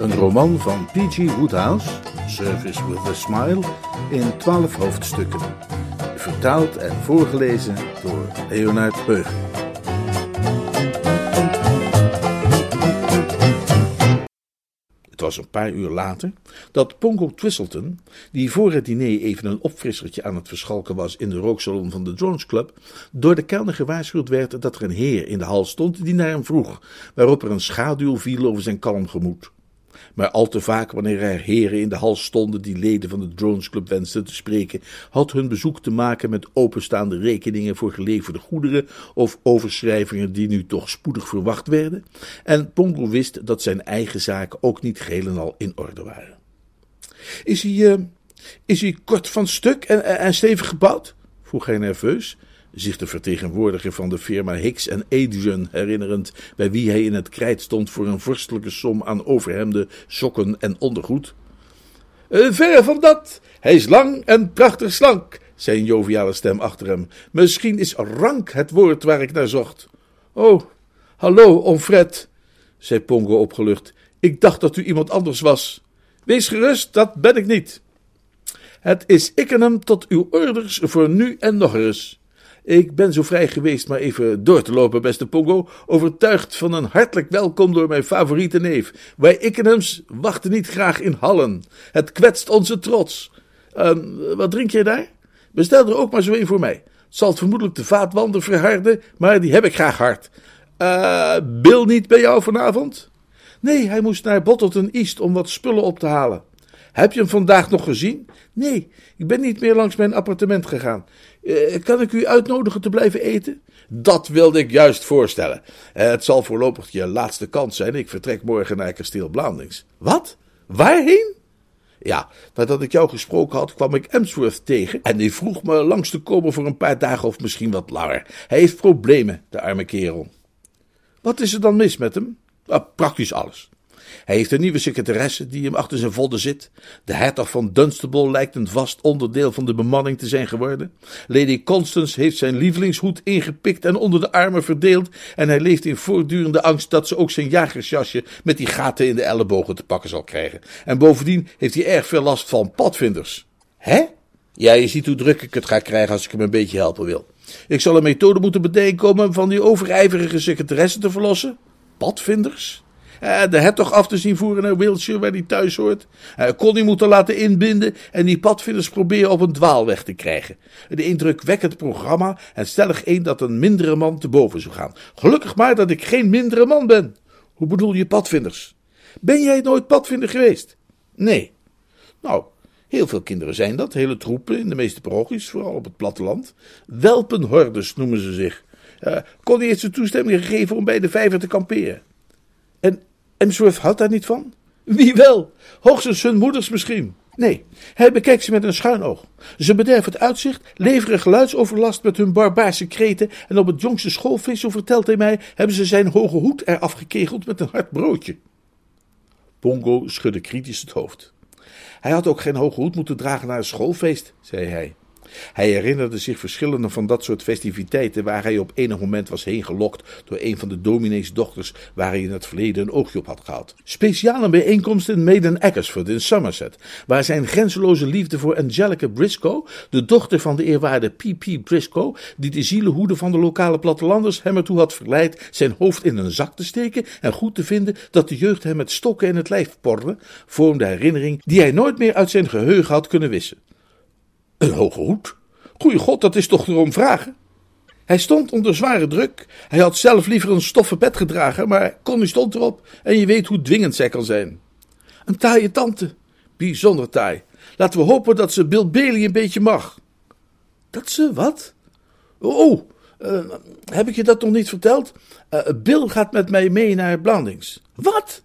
Een roman van P.G. Woodhouse, Service with a Smile, in twaalf hoofdstukken. Vertaald en voorgelezen door Leonard Beugen. Het was een paar uur later dat Pongo Twistleton, die voor het diner even een opfrissertje aan het verschalken was in de rooksalon van de Drones Club, door de kelner gewaarschuwd werd dat er een heer in de hal stond die naar hem vroeg, waarop er een schaduw viel over zijn kalm gemoed. Maar al te vaak, wanneer er heren in de hal stonden die leden van de Drones Club wensten te spreken, had hun bezoek te maken met openstaande rekeningen voor geleverde goederen of overschrijvingen die nu toch spoedig verwacht werden. En Pongo wist dat zijn eigen zaken ook niet geheel en al in orde waren. Is hij, uh, is hij kort van stuk en, en stevig gebouwd? vroeg hij nerveus zich de vertegenwoordiger van de firma Hicks en Adrian herinnerend, bij wie hij in het krijt stond voor een vorstelijke som aan overhemden, sokken en ondergoed. Uh, verre van dat, hij is lang en prachtig slank, zei een joviale stem achter hem. Misschien is rank het woord waar ik naar zocht. Oh, hallo, onfret, zei Pongo opgelucht. Ik dacht dat u iemand anders was. Wees gerust, dat ben ik niet. Het is ik en hem tot uw orders voor nu en nog eens. Ik ben zo vrij geweest maar even door te lopen, beste Pongo, overtuigd van een hartelijk welkom door mijn favoriete neef. Wij Ickenhams wachten niet graag in hallen. Het kwetst onze trots. Uh, wat drink jij daar? Bestel er ook maar zo een voor mij. Het zal vermoedelijk de vaatwanden verharden, maar die heb ik graag hard. Uh, Bill niet bij jou vanavond? Nee, hij moest naar Bottleton East om wat spullen op te halen. Heb je hem vandaag nog gezien? Nee, ik ben niet meer langs mijn appartement gegaan. Uh, kan ik u uitnodigen te blijven eten? Dat wilde ik juist voorstellen. Uh, het zal voorlopig je laatste kans zijn. Ik vertrek morgen naar kasteel Blandings. Wat? Waarheen? Ja, nadat ik jou gesproken had, kwam ik Emsworth tegen en die vroeg me langs te komen voor een paar dagen of misschien wat langer. Hij heeft problemen, de arme kerel. Wat is er dan mis met hem? Uh, praktisch alles. Hij heeft een nieuwe secretaresse die hem achter zijn vodden zit. De hertog van Dunstable lijkt een vast onderdeel van de bemanning te zijn geworden. Lady Constance heeft zijn lievelingshoed ingepikt en onder de armen verdeeld. En hij leeft in voortdurende angst dat ze ook zijn jagersjasje met die gaten in de ellebogen te pakken zal krijgen. En bovendien heeft hij erg veel last van padvinders. Hè? Ja, je ziet hoe druk ik het ga krijgen als ik hem een beetje helpen wil. Ik zal een methode moeten bedenken om hem van die overijverige secretaresse te verlossen. Padvinders? Uh, de hertog af te zien voeren naar Wiltshire, waar hij thuis hoort. Uh, Connie moeten laten inbinden en die padvinders proberen op een dwaalweg te krijgen. De indrukwekkend programma en stellig één dat een mindere man te boven zou gaan. Gelukkig maar dat ik geen mindere man ben. Hoe bedoel je padvinders? Ben jij nooit padvinder geweest? Nee. Nou, Heel veel kinderen zijn dat, hele troepen in de meeste parochies, vooral op het platteland. Welpenhordes noemen ze zich. Uh, Connie heeft ze toestemming gegeven om bij de vijver te kamperen. Emsworth houdt daar niet van? Wie wel? Hoogstens hun moeders misschien. Nee, hij bekijkt ze met een schuin oog. Ze bederven het uitzicht, leveren geluidsoverlast met hun barbaarse kreten en op het jongste schoolfeest, zo vertelt hij mij, hebben ze zijn hoge hoed eraf gekegeld met een hard broodje. Pongo schudde kritisch het hoofd. Hij had ook geen hoge hoed moeten dragen naar een schoolfeest, zei hij. Hij herinnerde zich verschillende van dat soort festiviteiten waar hij op enig moment was heen gelokt door een van de domineesdochters waar hij in het verleden een oogje op had gehad. Speciale bijeenkomsten in Maiden Eckersford in Somerset, waar zijn grenzeloze liefde voor Angelica Briscoe, de dochter van de eerwaarde P.P. Briscoe, die de zielenhoede van de lokale plattelanders hem ertoe had verleid zijn hoofd in een zak te steken en goed te vinden dat de jeugd hem met stokken in het lijf porde, vormde herinnering die hij nooit meer uit zijn geheugen had kunnen wissen. Een hoge hoed? Goeie god, dat is toch erom vragen? Hij stond onder zware druk. Hij had zelf liever een stoffen bed gedragen, maar Connie stond erop en je weet hoe dwingend zij kan zijn. Een taaie tante. Bijzonder taai. Laten we hopen dat ze Bill Bailey een beetje mag. Dat ze wat? Oh, uh, heb ik je dat nog niet verteld? Uh, Bill gaat met mij mee naar Blandings. Wat?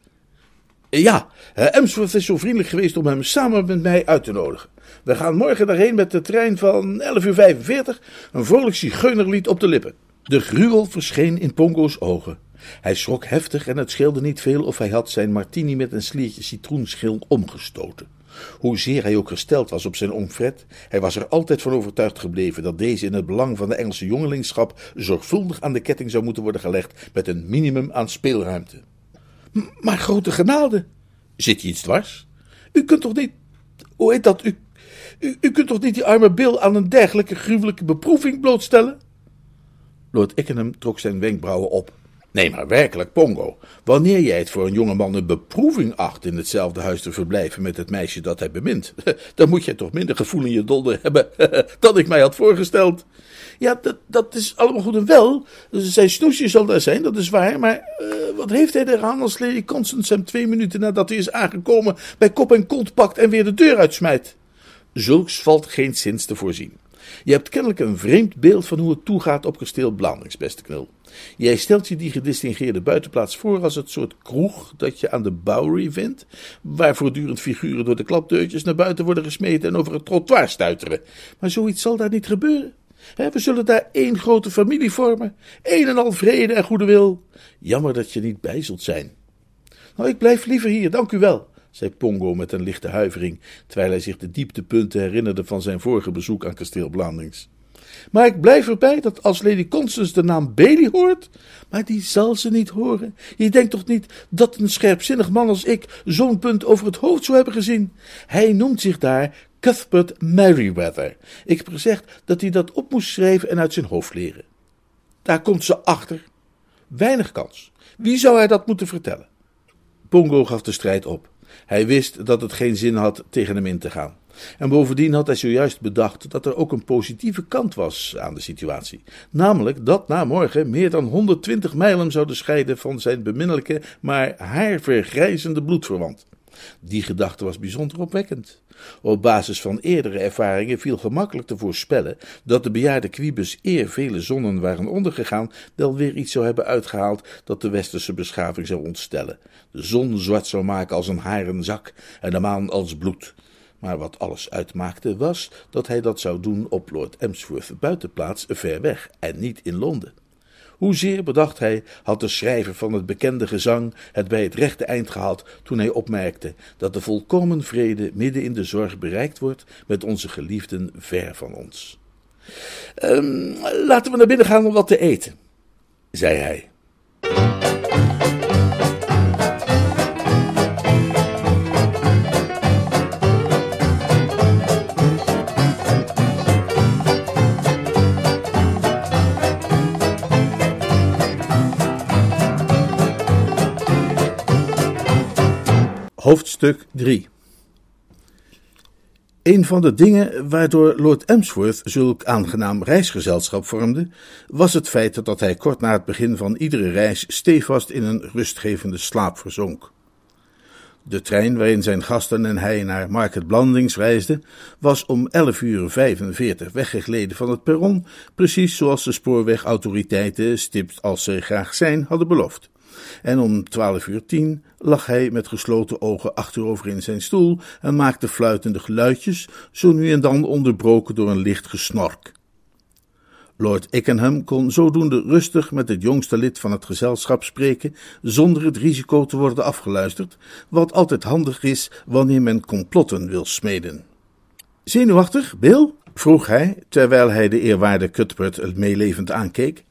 Ja, Emsworth is zo vriendelijk geweest om hem samen met mij uit te nodigen. We gaan morgen daarheen met de trein van 11.45 uur een vrolijk zigeunerlied op de lippen. De gruwel verscheen in Pongo's ogen. Hij schrok heftig en het scheelde niet veel of hij had zijn martini met een sliertje citroenschil omgestoten. Hoezeer hij ook gesteld was op zijn oom Fred, hij was er altijd van overtuigd gebleven dat deze in het belang van de Engelse jongelingschap zorgvuldig aan de ketting zou moeten worden gelegd met een minimum aan speelruimte. Maar grote genade, zit je iets dwars? U kunt toch niet, hoe heet dat, u, u, u kunt toch niet die arme Bill aan een dergelijke gruwelijke beproeving blootstellen? Lord Ickenham trok zijn wenkbrauwen op. Nee, maar werkelijk, Pongo. Wanneer jij het voor een jongeman een beproeving acht in hetzelfde huis te verblijven met het meisje dat hij bemint, dan moet jij toch minder gevoel in je donder hebben dan ik mij had voorgesteld. Ja, dat, dat is allemaal goed en wel. Zijn snoesje zal daar zijn, dat is waar. Maar uh, wat heeft hij eraan als Lady Constance hem twee minuten nadat hij is aangekomen bij kop en kont pakt en weer de deur uitsmijt? Zulks valt geen zins te voorzien. Je hebt kennelijk een vreemd beeld van hoe het toegaat op kasteel Blandings, beste knul. Jij stelt je die gedistingeerde buitenplaats voor als het soort kroeg dat je aan de Bowery vindt, waar voortdurend figuren door de klapdeurtjes naar buiten worden gesmeten en over het trottoir stuiteren. Maar zoiets zal daar niet gebeuren. We zullen daar één grote familie vormen, een en al vrede en goede wil. Jammer dat je niet bij zult zijn. Nou, ik blijf liever hier, dank u wel zei Pongo met een lichte huivering, terwijl hij zich de dieptepunten herinnerde van zijn vorige bezoek aan kasteel Blandings. Maar ik blijf erbij dat als Lady Constance de naam Bailey hoort, maar die zal ze niet horen. Je denkt toch niet dat een scherpzinnig man als ik zo'n punt over het hoofd zou hebben gezien? Hij noemt zich daar Cuthbert Merriweather. Ik heb gezegd dat hij dat op moest schrijven en uit zijn hoofd leren. Daar komt ze achter. Weinig kans. Wie zou hij dat moeten vertellen? Pongo gaf de strijd op. Hij wist dat het geen zin had tegen hem in te gaan. En bovendien had hij zojuist bedacht dat er ook een positieve kant was aan de situatie. Namelijk dat na morgen meer dan 120 mijlen zouden scheiden van zijn beminnelijke, maar haarvergrijzende bloedverwant. Die gedachte was bijzonder opwekkend. Op basis van eerdere ervaringen viel gemakkelijk te voorspellen dat de bejaarde Quibus eer vele zonnen waren ondergegaan, wel weer iets zou hebben uitgehaald dat de westerse beschaving zou ontstellen. De zon zwart zou maken als een haren zak en de maan als bloed. Maar wat alles uitmaakte was dat hij dat zou doen op Lord Emsworth buitenplaats ver weg en niet in Londen. Hoezeer, bedacht hij, had de schrijver van het bekende gezang het bij het rechte eind gehaald toen hij opmerkte dat de volkomen vrede midden in de zorg bereikt wordt met onze geliefden ver van ons. Um, laten we naar binnen gaan om wat te eten, zei hij. Hoofdstuk 3 Een van de dingen waardoor Lord Emsworth zulk aangenaam reisgezelschap vormde, was het feit dat hij kort na het begin van iedere reis stevast in een rustgevende slaap verzonk. De trein waarin zijn gasten en hij naar Market Blandings reisden, was om 11 uur 45 weggegleden van het perron, precies zoals de spoorwegautoriteiten, stipt als ze graag zijn, hadden beloofd. En om twaalf uur tien lag hij met gesloten ogen achterover in zijn stoel en maakte fluitende geluidjes, zo nu en dan onderbroken door een licht gesnork. Lord Ickenham kon zodoende rustig met het jongste lid van het gezelschap spreken, zonder het risico te worden afgeluisterd, wat altijd handig is wanneer men complotten wil smeden. Zenuwachtig, Bill? vroeg hij, terwijl hij de eerwaarde Cuthbert meelevend aankeek.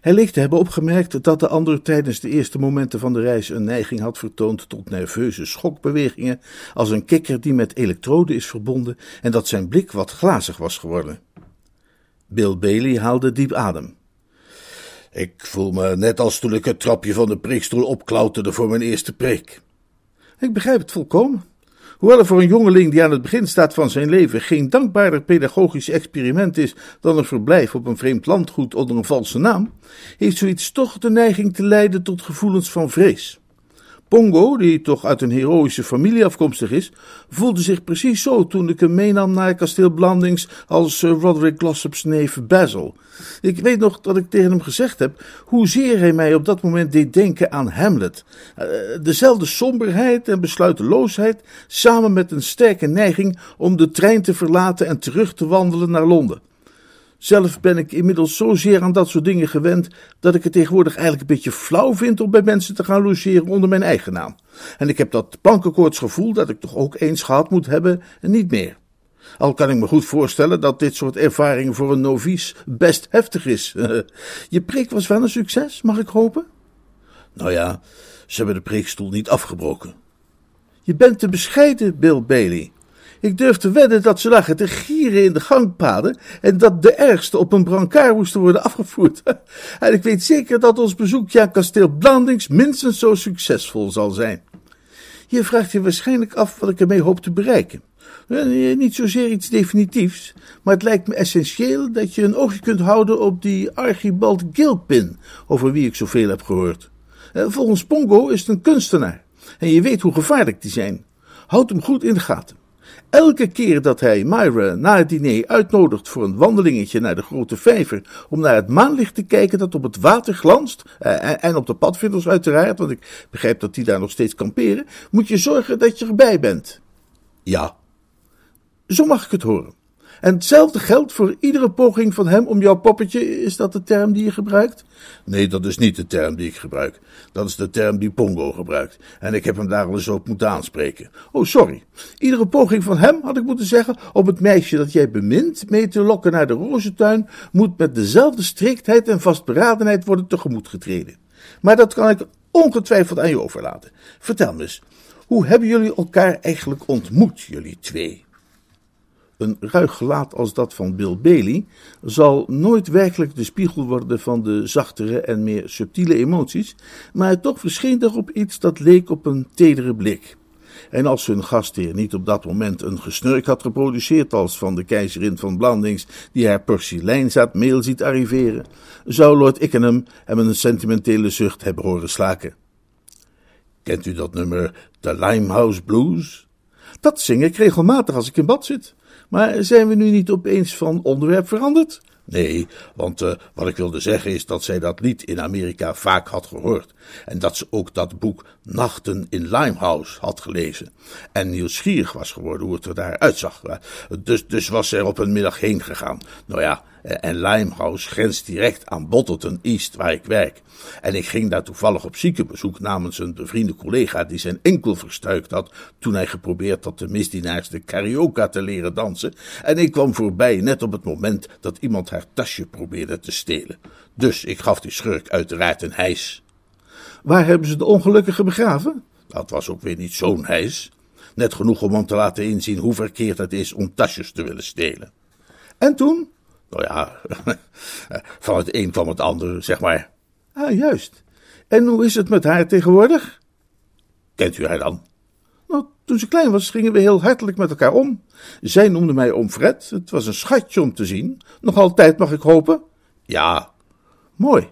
Hij leek te hebben opgemerkt dat de ander tijdens de eerste momenten van de reis een neiging had vertoond tot nerveuze schokbewegingen, als een kikker die met elektroden is verbonden, en dat zijn blik wat glazig was geworden. Bill Bailey haalde diep adem. Ik voel me net als toen ik het trapje van de preekstoel opklauterde voor mijn eerste preek. Ik begrijp het volkomen. Hoewel er voor een jongeling die aan het begin staat van zijn leven geen dankbaarder pedagogisch experiment is dan een verblijf op een vreemd landgoed onder een valse naam, heeft zoiets toch de neiging te leiden tot gevoelens van vrees. Pongo, die toch uit een heroïsche familie afkomstig is, voelde zich precies zo toen ik hem meenam naar kasteel Blandings als Sir Roderick Glossop's neef Basil. Ik weet nog dat ik tegen hem gezegd heb hoezeer hij mij op dat moment deed denken aan Hamlet. Uh, dezelfde somberheid en besluiteloosheid, samen met een sterke neiging om de trein te verlaten en terug te wandelen naar Londen. Zelf ben ik inmiddels zozeer aan dat soort dingen gewend dat ik het tegenwoordig eigenlijk een beetje flauw vind om bij mensen te gaan logeren onder mijn eigen naam. En ik heb dat plankenkoortsgevoel dat ik toch ook eens gehad moet hebben en niet meer. Al kan ik me goed voorstellen dat dit soort ervaring voor een novice best heftig is. Je preek was wel een succes, mag ik hopen? Nou ja, ze hebben de preekstoel niet afgebroken. Je bent te bescheiden, Bill Bailey. Ik durf te wedden dat ze lagen te gieren in de gangpaden en dat de ergste op een brancard moesten worden afgevoerd. en ik weet zeker dat ons bezoekje aan kasteel Blandings minstens zo succesvol zal zijn. Je vraagt je waarschijnlijk af wat ik ermee hoop te bereiken. Eh, niet zozeer iets definitiefs, maar het lijkt me essentieel dat je een oogje kunt houden op die Archibald Gilpin, over wie ik zoveel heb gehoord. Eh, volgens Pongo is het een kunstenaar, en je weet hoe gevaarlijk die zijn. Houd hem goed in de gaten. Elke keer dat hij Myra na het diner uitnodigt voor een wandelingetje naar de grote vijver om naar het maanlicht te kijken dat op het water glanst, eh, en op de padvinders uiteraard, want ik begrijp dat die daar nog steeds kamperen, moet je zorgen dat je erbij bent. Ja. Zo mag ik het horen. En hetzelfde geldt voor iedere poging van hem om jouw poppetje. Is dat de term die je gebruikt? Nee, dat is niet de term die ik gebruik. Dat is de term die Pongo gebruikt. En ik heb hem daar al eens op moeten aanspreken. Oh, sorry. Iedere poging van hem, had ik moeten zeggen, om het meisje dat jij bemint mee te lokken naar de rozentuin, moet met dezelfde striktheid en vastberadenheid worden tegemoet getreden. Maar dat kan ik ongetwijfeld aan je overlaten. Vertel me eens, hoe hebben jullie elkaar eigenlijk ontmoet, jullie twee? Een ruig gelaat als dat van Bill Bailey zal nooit werkelijk de spiegel worden van de zachtere en meer subtiele emoties, maar toch verscheen op iets dat leek op een tedere blik. En als hun gastheer niet op dat moment een gesnurk had geproduceerd als van de keizerin van Blandings die haar porseleinzaad ziet arriveren, zou Lord Ickenham hem een sentimentele zucht hebben horen slaken. Kent u dat nummer The Limehouse Blues? Dat zing ik regelmatig als ik in bad zit. Maar zijn we nu niet opeens van onderwerp veranderd? Nee, want uh, wat ik wilde zeggen is dat zij dat lied in Amerika vaak had gehoord. En dat ze ook dat boek Nachten in Limehouse had gelezen. En nieuwsgierig was geworden hoe het er daar uitzag. Dus, dus was ze er op een middag heen gegaan. Nou ja, eh, en Limehouse grenst direct aan Bottleton East, waar ik werk. En ik ging daar toevallig op ziekenbezoek namens een bevriende collega die zijn enkel verstuikt had toen hij geprobeerd had de misdienaars de karaoke te leren dansen. En ik kwam voorbij net op het moment dat iemand haar tasje probeerde te stelen. Dus ik gaf die schurk uiteraard een hijs. Waar hebben ze de ongelukkige begraven? Dat was ook weer niet zo'n hijs. Net genoeg om hem te laten inzien hoe verkeerd het is om tasjes te willen stelen. En toen? Nou ja, van het een kwam het ander, zeg maar. Ah, juist. En hoe is het met haar tegenwoordig? Kent u haar dan? Nou, toen ze klein was, gingen we heel hartelijk met elkaar om. Zij noemde mij oom Fred. Het was een schatje om te zien. Nog altijd, mag ik hopen? Ja. Mooi.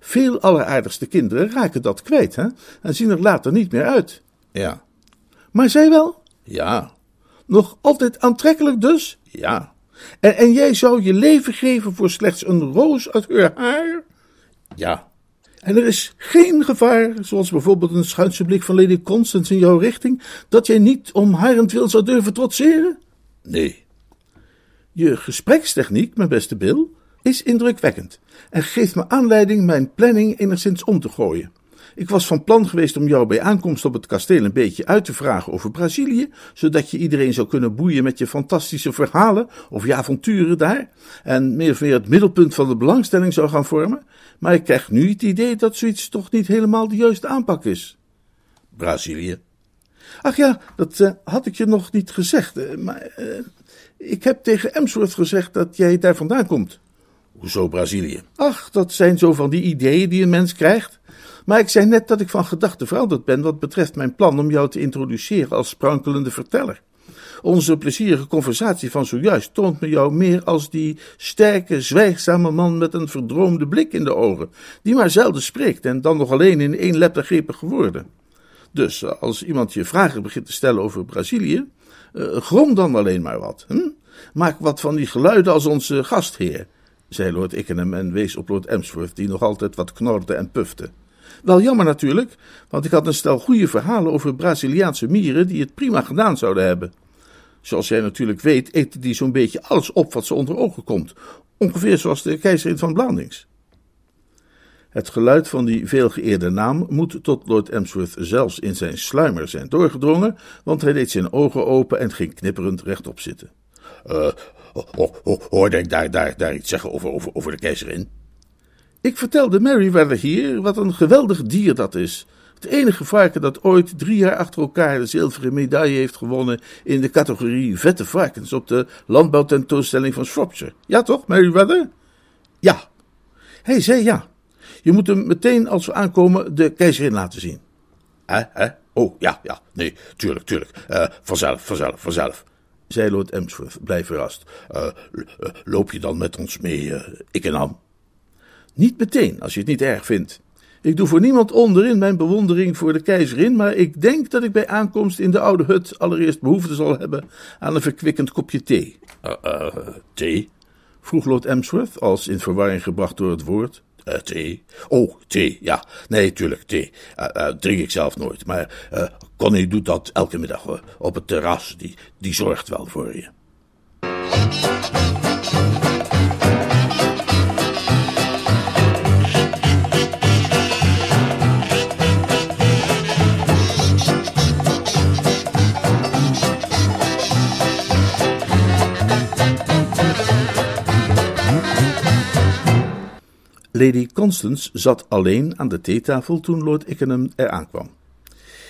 Veel alleraardigste kinderen raken dat kwijt, hè? En zien er later niet meer uit. Ja. Maar zij wel? Ja. Nog altijd aantrekkelijk dus? Ja. En, en jij zou je leven geven voor slechts een roos uit haar haar? Ja. En er is geen gevaar, zoals bijvoorbeeld een schuinse blik van Lady Constance in jouw richting, dat jij niet om harentwil zou durven trotseren? Nee. Je gesprekstechniek, mijn beste Bill, is indrukwekkend en geeft me aanleiding mijn planning enigszins om te gooien. Ik was van plan geweest om jou bij aankomst op het kasteel een beetje uit te vragen over Brazilië, zodat je iedereen zou kunnen boeien met je fantastische verhalen of je avonturen daar, en meer of meer het middelpunt van de belangstelling zou gaan vormen. Maar ik krijg nu het idee dat zoiets toch niet helemaal de juiste aanpak is. Brazilië? Ach ja, dat uh, had ik je nog niet gezegd, uh, maar uh, ik heb tegen Emsworth gezegd dat jij daar vandaan komt. Hoezo Brazilië? Ach, dat zijn zo van die ideeën die een mens krijgt. Maar ik zei net dat ik van gedachten veranderd ben wat betreft mijn plan om jou te introduceren als sprankelende verteller. Onze plezierige conversatie van zojuist toont me jou meer als die sterke, zwijgzame man met een verdroomde blik in de ogen, die maar zelden spreekt en dan nog alleen in één lettergrepige woorden. Dus als iemand je vragen begint te stellen over Brazilië, uh, grom dan alleen maar wat. Hm? Maak wat van die geluiden als onze gastheer, zei Lord Ickenham en wees op Lord Emsworth, die nog altijd wat knorde en pufte. Wel jammer natuurlijk, want ik had een stel goede verhalen over Braziliaanse mieren die het prima gedaan zouden hebben. Zoals jij natuurlijk weet, eten die zo'n beetje alles op wat ze onder ogen komt. Ongeveer zoals de keizerin van Blandings. Het geluid van die veelgeëerde naam moet tot Lord Emsworth zelfs in zijn sluimer zijn doorgedrongen, want hij deed zijn ogen open en ging knipperend rechtop zitten. Uh, hoorde ik daar, daar, daar iets zeggen over, over, over de keizerin? Ik vertelde Meriwether hier wat een geweldig dier dat is. Het enige varken dat ooit drie jaar achter elkaar de zilveren medaille heeft gewonnen in de categorie vette varkens op de landbouwtentoonstelling van Shropshire. Ja toch, Meriwether? Ja. Hij zei ja. Je moet hem meteen als we aankomen de keizerin laten zien. Hè, hè? Oh, ja, ja. Nee, tuurlijk, tuurlijk. Uh, vanzelf, vanzelf, vanzelf. Zei Lord Emsworth, blij verrast. Uh, loop je dan met ons mee, ik en Ham? Niet meteen, als je het niet erg vindt. Ik doe voor niemand onderin mijn bewondering voor de keizerin, maar ik denk dat ik bij aankomst in de oude hut allereerst behoefte zal hebben aan een verkwikkend kopje thee. Uh, thee? vroeg Lord Emsworth, als in verwarring gebracht door het woord. Uh, thee? Oh, thee, ja. Nee, tuurlijk, thee. drink ik zelf nooit, maar Connie doet dat elke middag op het terras. Die, die zorgt wel voor je. Lady Constance zat alleen aan de theetafel toen Lord Ickenham eraan kwam.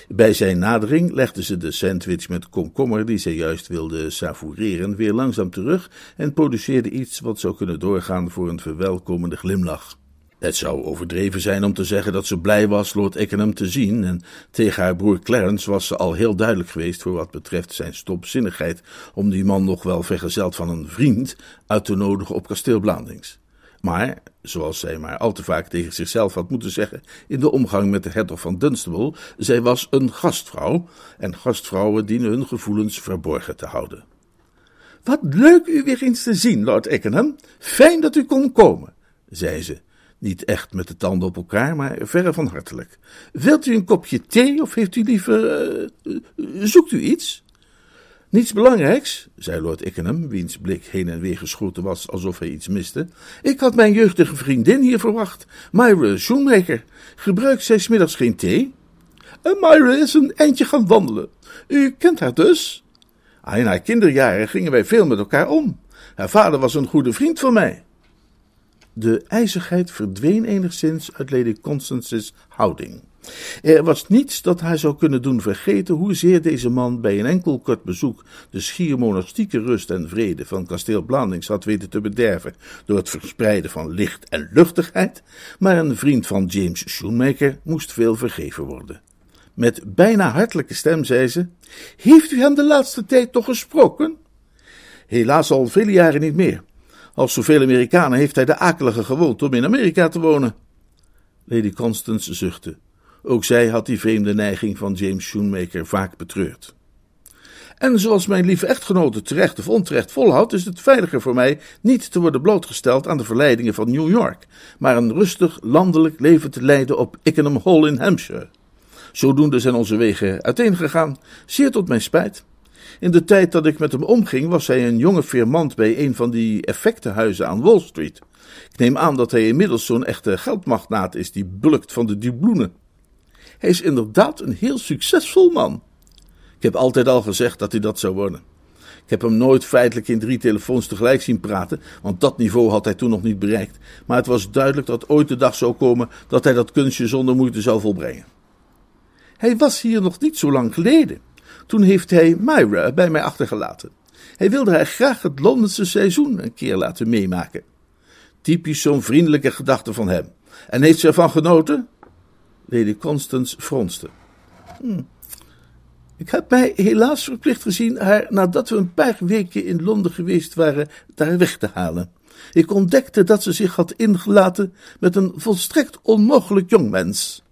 Bij zijn nadering legde ze de sandwich met komkommer die zij juist wilde savoureren weer langzaam terug en produceerde iets wat zou kunnen doorgaan voor een verwelkomende glimlach. Het zou overdreven zijn om te zeggen dat ze blij was Lord Ickenham te zien, en tegen haar broer Clarence was ze al heel duidelijk geweest voor wat betreft zijn stopzinnigheid om die man nog wel vergezeld van een vriend uit te nodigen op kasteel Blandings. Maar, zoals zij maar al te vaak tegen zichzelf had moeten zeggen in de omgang met de hertog van Dunstable, zij was een gastvrouw en gastvrouwen dienen hun gevoelens verborgen te houden. Wat leuk u weer eens te zien, Lord Ickenham. Fijn dat u kon komen, zei ze. Niet echt met de tanden op elkaar, maar verre van hartelijk. Wilt u een kopje thee of heeft u liever. Uh, zoekt u iets? Niets belangrijks, zei Lord Ickenham, wiens blik heen en weer geschoten was alsof hij iets miste. Ik had mijn jeugdige vriendin hier verwacht, Myra Shoemaker. Gebruikt zij smiddags geen thee? En Myra is een eindje gaan wandelen. U kent haar dus? In haar kinderjaren gingen wij veel met elkaar om. Haar vader was een goede vriend van mij. De ijzigheid verdween enigszins uit Lady Constance's houding. Er was niets dat haar zou kunnen doen vergeten hoezeer deze man bij een enkel kort bezoek de schier monastieke rust en vrede van kasteel Blandings had weten te bederven door het verspreiden van licht en luchtigheid, maar een vriend van James Shoemaker moest veel vergeven worden. Met bijna hartelijke stem zei ze: Heeft u hem de laatste tijd toch gesproken? Helaas al vele jaren niet meer. Als zoveel Amerikanen heeft hij de akelige gewoonte om in Amerika te wonen. Lady Constance zuchtte. Ook zij had die vreemde neiging van James Shoemaker vaak betreurd. En zoals mijn lieve echtgenote terecht of onterecht volhoudt, is het veiliger voor mij niet te worden blootgesteld aan de verleidingen van New York, maar een rustig landelijk leven te leiden op Ickenham Hall in Hampshire. Zodoende zijn onze wegen uiteengegaan, zeer tot mijn spijt. In de tijd dat ik met hem omging, was hij een jonge firmant bij een van die effectenhuizen aan Wall Street. Ik neem aan dat hij inmiddels zo'n echte geldmagnaat is die bulkt van de dubloenen. Hij is inderdaad een heel succesvol man. Ik heb altijd al gezegd dat hij dat zou worden. Ik heb hem nooit feitelijk in drie telefoons tegelijk zien praten, want dat niveau had hij toen nog niet bereikt. Maar het was duidelijk dat ooit de dag zou komen dat hij dat kunstje zonder moeite zou volbrengen. Hij was hier nog niet zo lang geleden. Toen heeft hij Myra bij mij achtergelaten. Hij wilde haar graag het Londense seizoen een keer laten meemaken. Typisch zo'n vriendelijke gedachte van hem. En heeft ze ervan genoten? Lady Constance fronste. Hm. Ik heb mij helaas verplicht gezien haar, nadat we een paar weken in Londen geweest waren, daar weg te halen. Ik ontdekte dat ze zich had ingelaten met een volstrekt onmogelijk jongmens.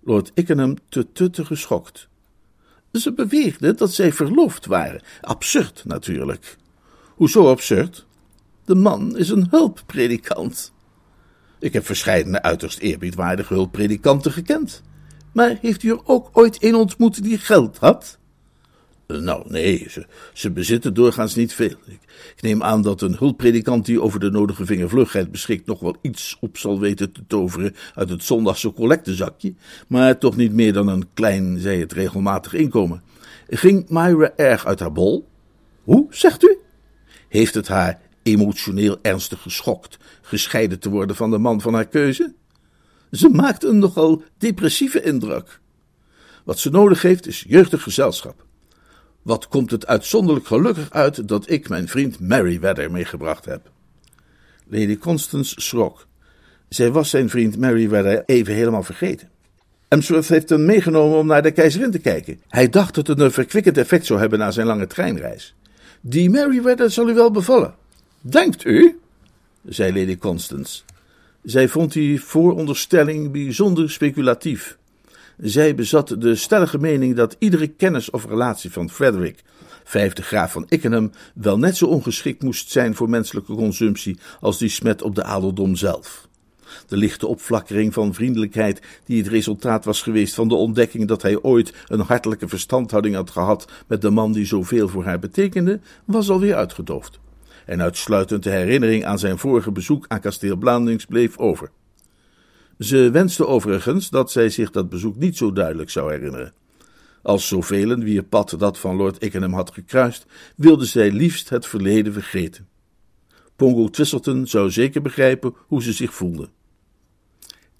Lord Ickenham te tutte geschokt. Ze beweerden dat zij verloofd waren. Absurd, natuurlijk. Hoezo absurd? De man is een hulppredikant. Ik heb verscheidene uiterst eerbiedwaardige hulppredikanten gekend. Maar heeft u er ook ooit een ontmoet die geld had? Nou, nee, ze, bezitten doorgaans niet veel. Ik, neem aan dat een hulppredikant die over de nodige vingervlugheid beschikt nog wel iets op zal weten te toveren uit het zondagse collectezakje, maar toch niet meer dan een klein, zij het regelmatig inkomen. Ging Myra erg uit haar bol? Hoe, zegt u? Heeft het haar emotioneel ernstig geschokt gescheiden te worden van de man van haar keuze? Ze maakt een nogal depressieve indruk. Wat ze nodig heeft is jeugdig gezelschap. Wat komt het uitzonderlijk gelukkig uit dat ik mijn vriend Merryweather meegebracht heb. Lady Constance schrok. Zij was zijn vriend Merryweather even helemaal vergeten. Emsworth heeft hem meegenomen om naar de keizerin te kijken. Hij dacht dat het een verkwikkend effect zou hebben na zijn lange treinreis. Die Merryweather zal u wel bevallen. Denkt u? zei Lady Constance. Zij vond die vooronderstelling bijzonder speculatief. Zij bezat de stellige mening dat iedere kennis of relatie van Frederick, vijfde graaf van Ickenham, wel net zo ongeschikt moest zijn voor menselijke consumptie als die smet op de adeldom zelf. De lichte opflakkering van vriendelijkheid, die het resultaat was geweest van de ontdekking dat hij ooit een hartelijke verstandhouding had gehad met de man die zoveel voor haar betekende, was alweer uitgedoofd. En uitsluitend de herinnering aan zijn vorige bezoek aan kasteel Blandings bleef over. Ze wenste overigens dat zij zich dat bezoek niet zo duidelijk zou herinneren. Als zoveel wie het pad dat van Lord Ickenham had gekruist, wilde zij liefst het verleden vergeten. Pongo Twistleton zou zeker begrijpen hoe ze zich voelde.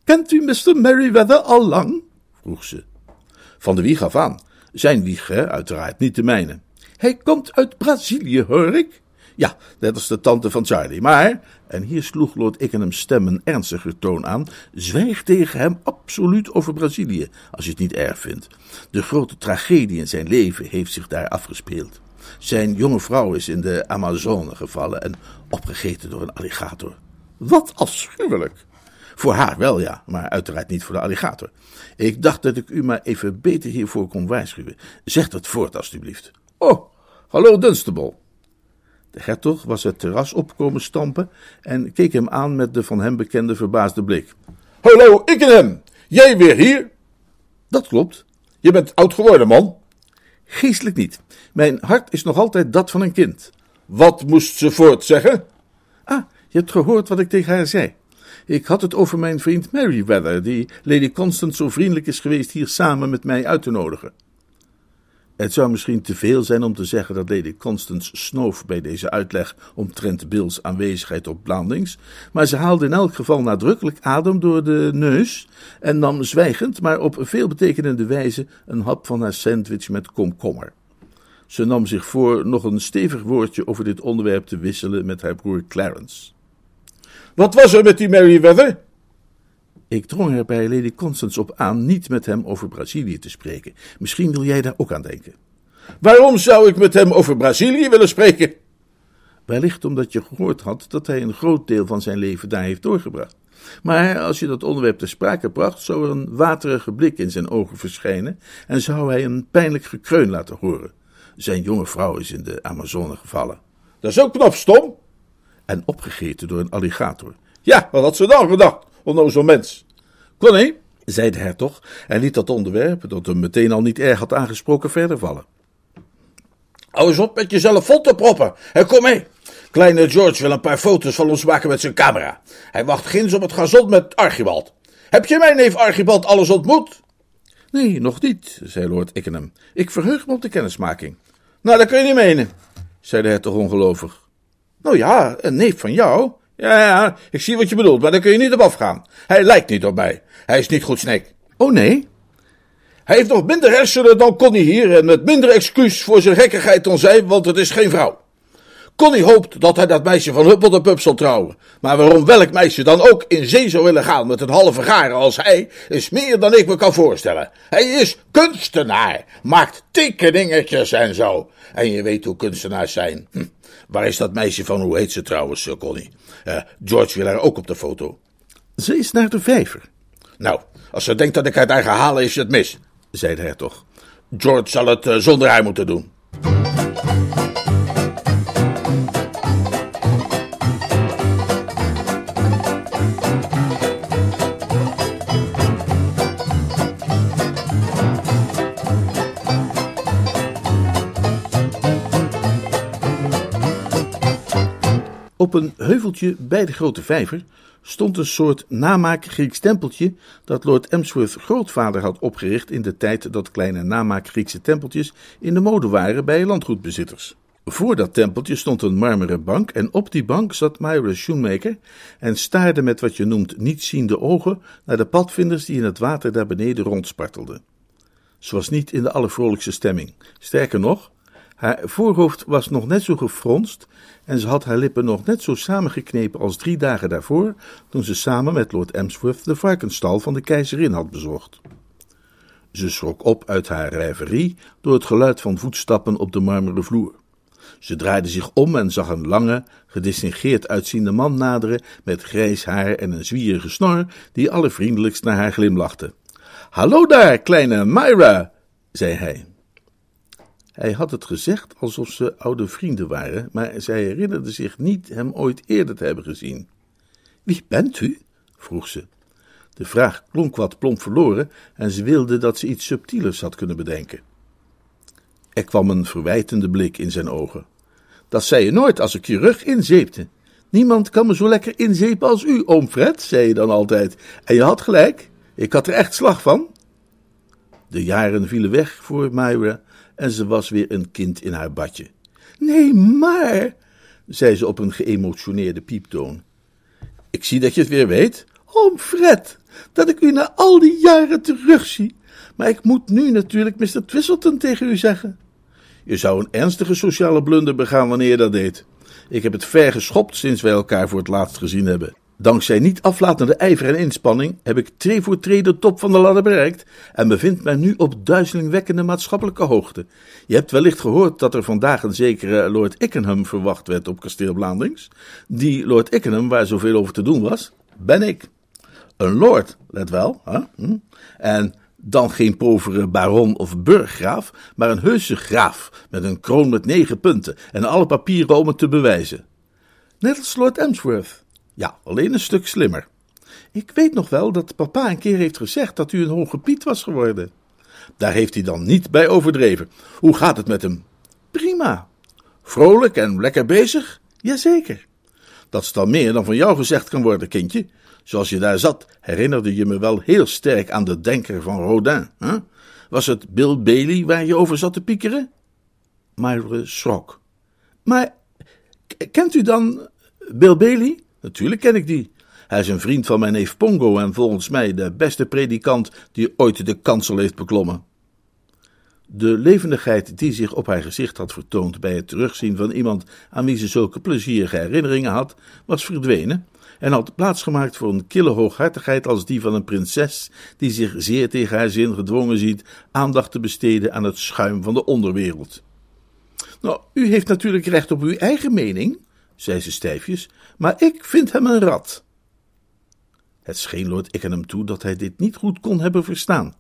Kent u Mr. Merryweather al lang? vroeg ze. Van de wieg af aan. Zijn wieg, uiteraard, niet de mijne. Hij komt uit Brazilië, hoor ik. Ja, dat is de tante van Charlie. Maar, en hier sloeg Lord Ickenham's stem een ernstiger toon aan, zwijg tegen hem absoluut over Brazilië, als je het niet erg vindt. De grote tragedie in zijn leven heeft zich daar afgespeeld. Zijn jonge vrouw is in de Amazone gevallen en opgegeten door een alligator. Wat afschuwelijk! Voor haar wel, ja, maar uiteraard niet voor de alligator. Ik dacht dat ik u maar even beter hiervoor kon waarschuwen. Zeg dat voort, alstublieft. Oh, hallo Dunstable. De hertog was het terras opkomen stampen en keek hem aan met de van hem bekende verbaasde blik. Hallo, hem. Jij weer hier? Dat klopt. Je bent oud geworden, man. Geestelijk niet. Mijn hart is nog altijd dat van een kind. Wat moest ze voort zeggen? Ah, je hebt gehoord wat ik tegen haar zei. Ik had het over mijn vriend Merryweather, die Lady Constance zo vriendelijk is geweest hier samen met mij uit te nodigen. Het zou misschien te veel zijn om te zeggen dat Lady Constance snoof bij deze uitleg omtrent Bill's aanwezigheid op Blandings, maar ze haalde in elk geval nadrukkelijk adem door de neus en nam zwijgend, maar op veelbetekenende wijze een hap van haar sandwich met komkommer. Ze nam zich voor nog een stevig woordje over dit onderwerp te wisselen met haar broer Clarence. Wat was er met die Merryweather? Ik drong er bij Lady Constance op aan niet met hem over Brazilië te spreken. Misschien wil jij daar ook aan denken. Waarom zou ik met hem over Brazilië willen spreken? Wellicht omdat je gehoord had dat hij een groot deel van zijn leven daar heeft doorgebracht. Maar als je dat onderwerp ter sprake bracht, zou er een waterige blik in zijn ogen verschijnen en zou hij een pijnlijk gekreun laten horen. Zijn jonge vrouw is in de Amazone gevallen. Dat is ook knap stom. En opgegeten door een alligator. Ja, wat had ze dan gedacht? Onnozel mens. Connie, zei de hertog en liet dat onderwerp, dat hem meteen al niet erg had aangesproken, verder vallen. Hou eens op met jezelf vol te proppen en kom mee. Kleine George wil een paar foto's van ons maken met zijn camera. Hij wacht ginds op het gazon met Archibald. Heb je mijn neef Archibald alles ontmoet? Nee, nog niet, zei Lord Ickenham. Ik verheug me op de kennismaking. Nou, dat kun je niet menen, zei de hertog ongelovig. Nou ja, een neef van jou. Ja, ja, ik zie wat je bedoelt, maar daar kun je niet op afgaan. Hij lijkt niet op mij. Hij is niet goed snek. Oh nee? Hij heeft nog minder hersenen dan Connie hier en met minder excuus voor zijn gekkigheid dan zij, want het is geen vrouw. Connie hoopt dat hij dat meisje van Huppel de Pup zal trouwen. Maar waarom welk meisje dan ook in zee zou willen gaan met een halve garen als hij, is meer dan ik me kan voorstellen. Hij is kunstenaar, maakt tekeningetjes en zo. En je weet hoe kunstenaars zijn. Hm. Waar is dat meisje van, hoe heet ze trouwens, Connie? Uh, George wil haar ook op de foto. Ze is naar de vijver. Nou, als ze denkt dat ik het daar ga halen, is het mis, zei de hertog. George zal het uh, zonder haar moeten doen. Op een heuveltje bij de grote vijver stond een soort namaak Grieks tempeltje dat Lord Emsworth grootvader had opgericht in de tijd dat kleine namaak Griekse tempeltjes in de mode waren bij landgoedbezitters. Voor dat tempeltje stond een marmeren bank en op die bank zat Myra Shoemaker en staarde met wat je noemt nietziende ogen naar de padvinders die in het water daar beneden rondspartelden. Ze was niet in de allervrolijkste stemming. Sterker nog, haar voorhoofd was nog net zo gefronst en ze had haar lippen nog net zo samengeknepen als drie dagen daarvoor, toen ze samen met Lord Emsworth de varkenstal van de keizerin had bezocht. Ze schrok op uit haar rêverie door het geluid van voetstappen op de marmeren vloer. Ze draaide zich om en zag een lange, gedistingeerd uitziende man naderen met grijs haar en een zwierige snor, die allervriendelijkst naar haar glimlachte. Hallo daar, kleine Myra, zei hij. Hij had het gezegd alsof ze oude vrienden waren, maar zij herinnerde zich niet hem ooit eerder te hebben gezien. Wie bent u? vroeg ze. De vraag klonk wat plomp verloren en ze wilde dat ze iets subtielers had kunnen bedenken. Er kwam een verwijtende blik in zijn ogen. Dat zei je nooit als ik je rug inzeepte. Niemand kan me zo lekker inzeepen als u, oom Fred, zei je dan altijd. En je had gelijk, ik had er echt slag van. De jaren vielen weg voor Myra en ze was weer een kind in haar badje. Nee, maar, zei ze op een geëmotioneerde pieptoon. Ik zie dat je het weer weet. Oom Fred, dat ik u na al die jaren terugzie. Maar ik moet nu natuurlijk Mr. Twistleton tegen u zeggen. Je zou een ernstige sociale blunder begaan wanneer je dat deed. Ik heb het ver geschopt sinds wij elkaar voor het laatst gezien hebben. Dankzij niet aflatende ijver en inspanning heb ik tree voor tree de top van de ladder bereikt en bevind mij nu op duizelingwekkende maatschappelijke hoogte. Je hebt wellicht gehoord dat er vandaag een zekere Lord Ickenham verwacht werd op kasteel Blandings. Die Lord Ickenham, waar zoveel over te doen was, ben ik. Een lord, let wel, hè? Hm? en dan geen povere baron of burggraaf, maar een heuse graaf met een kroon met negen punten en alle papieren om het te bewijzen. Net als Lord Emsworth. Ja, alleen een stuk slimmer. Ik weet nog wel dat papa een keer heeft gezegd dat u een hoge piet was geworden. Daar heeft hij dan niet bij overdreven. Hoe gaat het met hem? Prima. Vrolijk en lekker bezig? Jazeker. Dat is dan meer dan van jou gezegd kan worden, kindje. Zoals je daar zat, herinnerde je me wel heel sterk aan de denker van Rodin. Hè? Was het Bill Bailey waar je over zat te piekeren? Myra schrok. Maar kent u dan Bill Bailey? Natuurlijk ken ik die. Hij is een vriend van mijn neef Pongo en volgens mij de beste predikant die ooit de kansel heeft beklommen. De levendigheid die zich op haar gezicht had vertoond bij het terugzien van iemand aan wie ze zulke plezierige herinneringen had, was verdwenen en had plaatsgemaakt voor een kille hooghartigheid als die van een prinses die zich zeer tegen haar zin gedwongen ziet aandacht te besteden aan het schuim van de onderwereld. Nou, u heeft natuurlijk recht op uw eigen mening, zei ze stijfjes, maar ik vind hem een rat. Het scheen Lord hem toe dat hij dit niet goed kon hebben verstaan.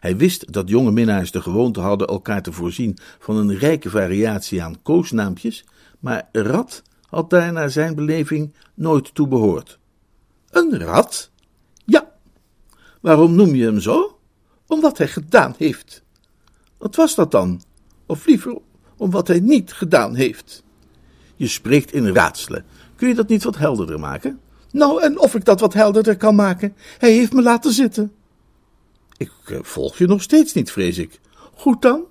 Hij wist dat jonge minnaars de gewoonte hadden elkaar te voorzien van een rijke variatie aan koosnaampjes, maar rat had daar naar zijn beleving nooit toe behoord. Een rat? Ja. Waarom noem je hem zo? Omdat hij gedaan heeft. Wat was dat dan? Of liever, om wat hij niet gedaan heeft. Je spreekt in raadselen. Kun je dat niet wat helderder maken? Nou, en of ik dat wat helderder kan maken? Hij heeft me laten zitten. Ik eh, volg je nog steeds niet, vrees ik. Goed dan,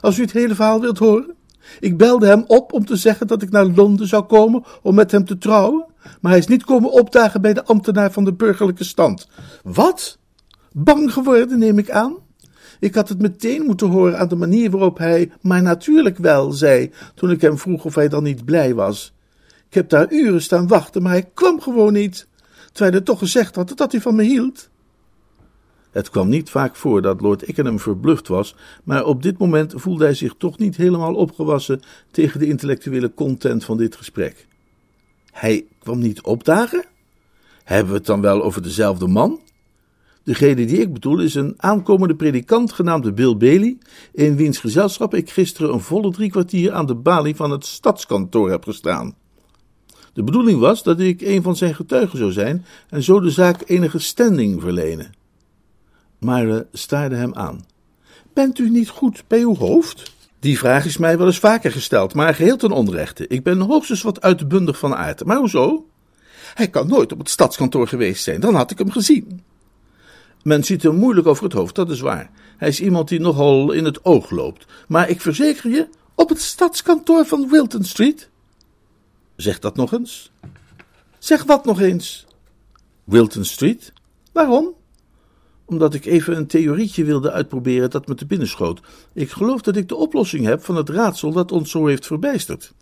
als u het hele verhaal wilt horen. Ik belde hem op om te zeggen dat ik naar Londen zou komen om met hem te trouwen, maar hij is niet komen opdagen bij de ambtenaar van de burgerlijke stand. Wat? Bang geworden, neem ik aan? Ik had het meteen moeten horen aan de manier waarop hij, maar natuurlijk wel, zei, toen ik hem vroeg of hij dan niet blij was. Ik heb daar uren staan wachten, maar hij kwam gewoon niet, terwijl hij toch gezegd had dat hij van me hield. Het kwam niet vaak voor dat Lord Ickenham verbluft was, maar op dit moment voelde hij zich toch niet helemaal opgewassen tegen de intellectuele content van dit gesprek. Hij kwam niet opdagen? Hebben we het dan wel over dezelfde man? Degene die ik bedoel is een aankomende predikant genaamd Bill Bailey, in wiens gezelschap ik gisteren een volle drie kwartier aan de balie van het stadskantoor heb gestaan. De bedoeling was dat ik een van zijn getuigen zou zijn en zo de zaak enige standing verlenen. Myra staarde hem aan. Bent u niet goed bij uw hoofd? Die vraag is mij wel eens vaker gesteld, maar geheel ten onrechte. Ik ben hoogstens wat uitbundig van aard. Maar hoezo? Hij kan nooit op het stadskantoor geweest zijn, dan had ik hem gezien. Men ziet hem moeilijk over het hoofd, dat is waar. Hij is iemand die nogal in het oog loopt. Maar ik verzeker je, op het stadskantoor van Wilton Street. Zeg dat nog eens. Zeg wat nog eens? Wilton Street? Waarom? Omdat ik even een theorietje wilde uitproberen dat me te binnen schoot. Ik geloof dat ik de oplossing heb van het raadsel dat ons zo heeft verbijsterd.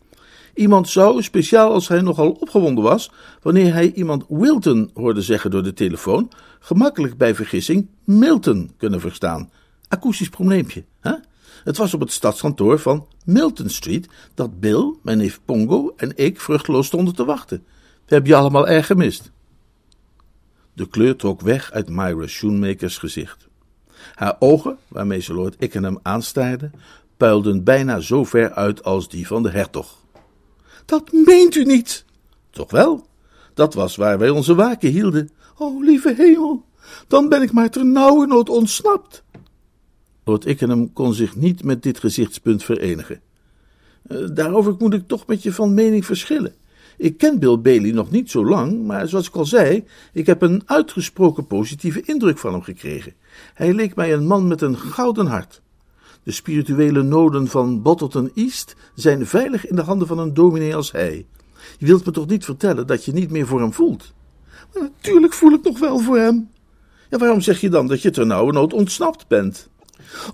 Iemand zou, speciaal als hij nogal opgewonden was, wanneer hij iemand Wilton hoorde zeggen door de telefoon, gemakkelijk bij vergissing Milton kunnen verstaan. Akoestisch probleempje, hè? Het was op het stadskantoor van Milton Street dat Bill, mijn neef Pongo en ik vruchteloos stonden te wachten. We hebben je allemaal erg gemist. De kleur trok weg uit Myra Schoenmakers gezicht. Haar ogen, waarmee ze Lord Ickenham aanstaarde, puilden bijna zo ver uit als die van de hertog. Dat meent u niet! Toch wel? Dat was waar wij onze waken hielden. O, lieve hemel, dan ben ik maar ternauwernood ontsnapt. Lord Ickenham kon zich niet met dit gezichtspunt verenigen. Eh, daarover moet ik toch met je van mening verschillen. Ik ken Bill Bailey nog niet zo lang, maar zoals ik al zei, ik heb een uitgesproken positieve indruk van hem gekregen. Hij leek mij een man met een gouden hart. De spirituele noden van Bottleton East zijn veilig in de handen van een dominee als hij. Je wilt me toch niet vertellen dat je niet meer voor hem voelt? Natuurlijk voel ik nog wel voor hem. Ja, waarom zeg je dan dat je ternauwernood ontsnapt bent?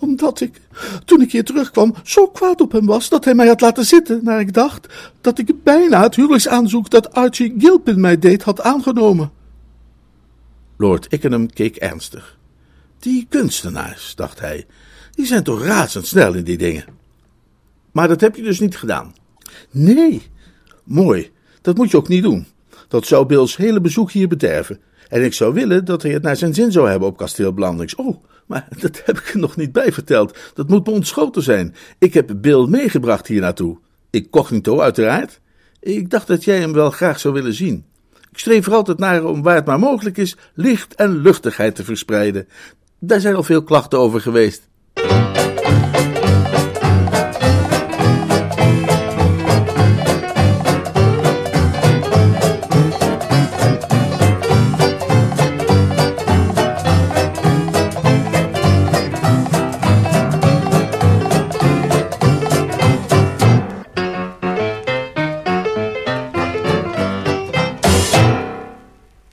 Omdat ik, toen ik hier terugkwam, zo kwaad op hem was dat hij mij had laten zitten, naar ik dacht dat ik bijna het huwelijksaanzoek dat Archie Gilpin mij deed had aangenomen. Lord Ickenham keek ernstig. Die kunstenaars, dacht hij, die zijn toch razendsnel in die dingen. Maar dat heb je dus niet gedaan. Nee, mooi, dat moet je ook niet doen. Dat zou Bills hele bezoek hier bederven. En ik zou willen dat hij het naar zijn zin zou hebben op kasteel Blandings. Oh, maar dat heb ik er nog niet bij verteld. Dat moet me ontschoten zijn. Ik heb Bill meegebracht hier naartoe. Incognito, uiteraard. Ik dacht dat jij hem wel graag zou willen zien. Ik streef er altijd naar om waar het maar mogelijk is licht en luchtigheid te verspreiden. Daar zijn al veel klachten over geweest.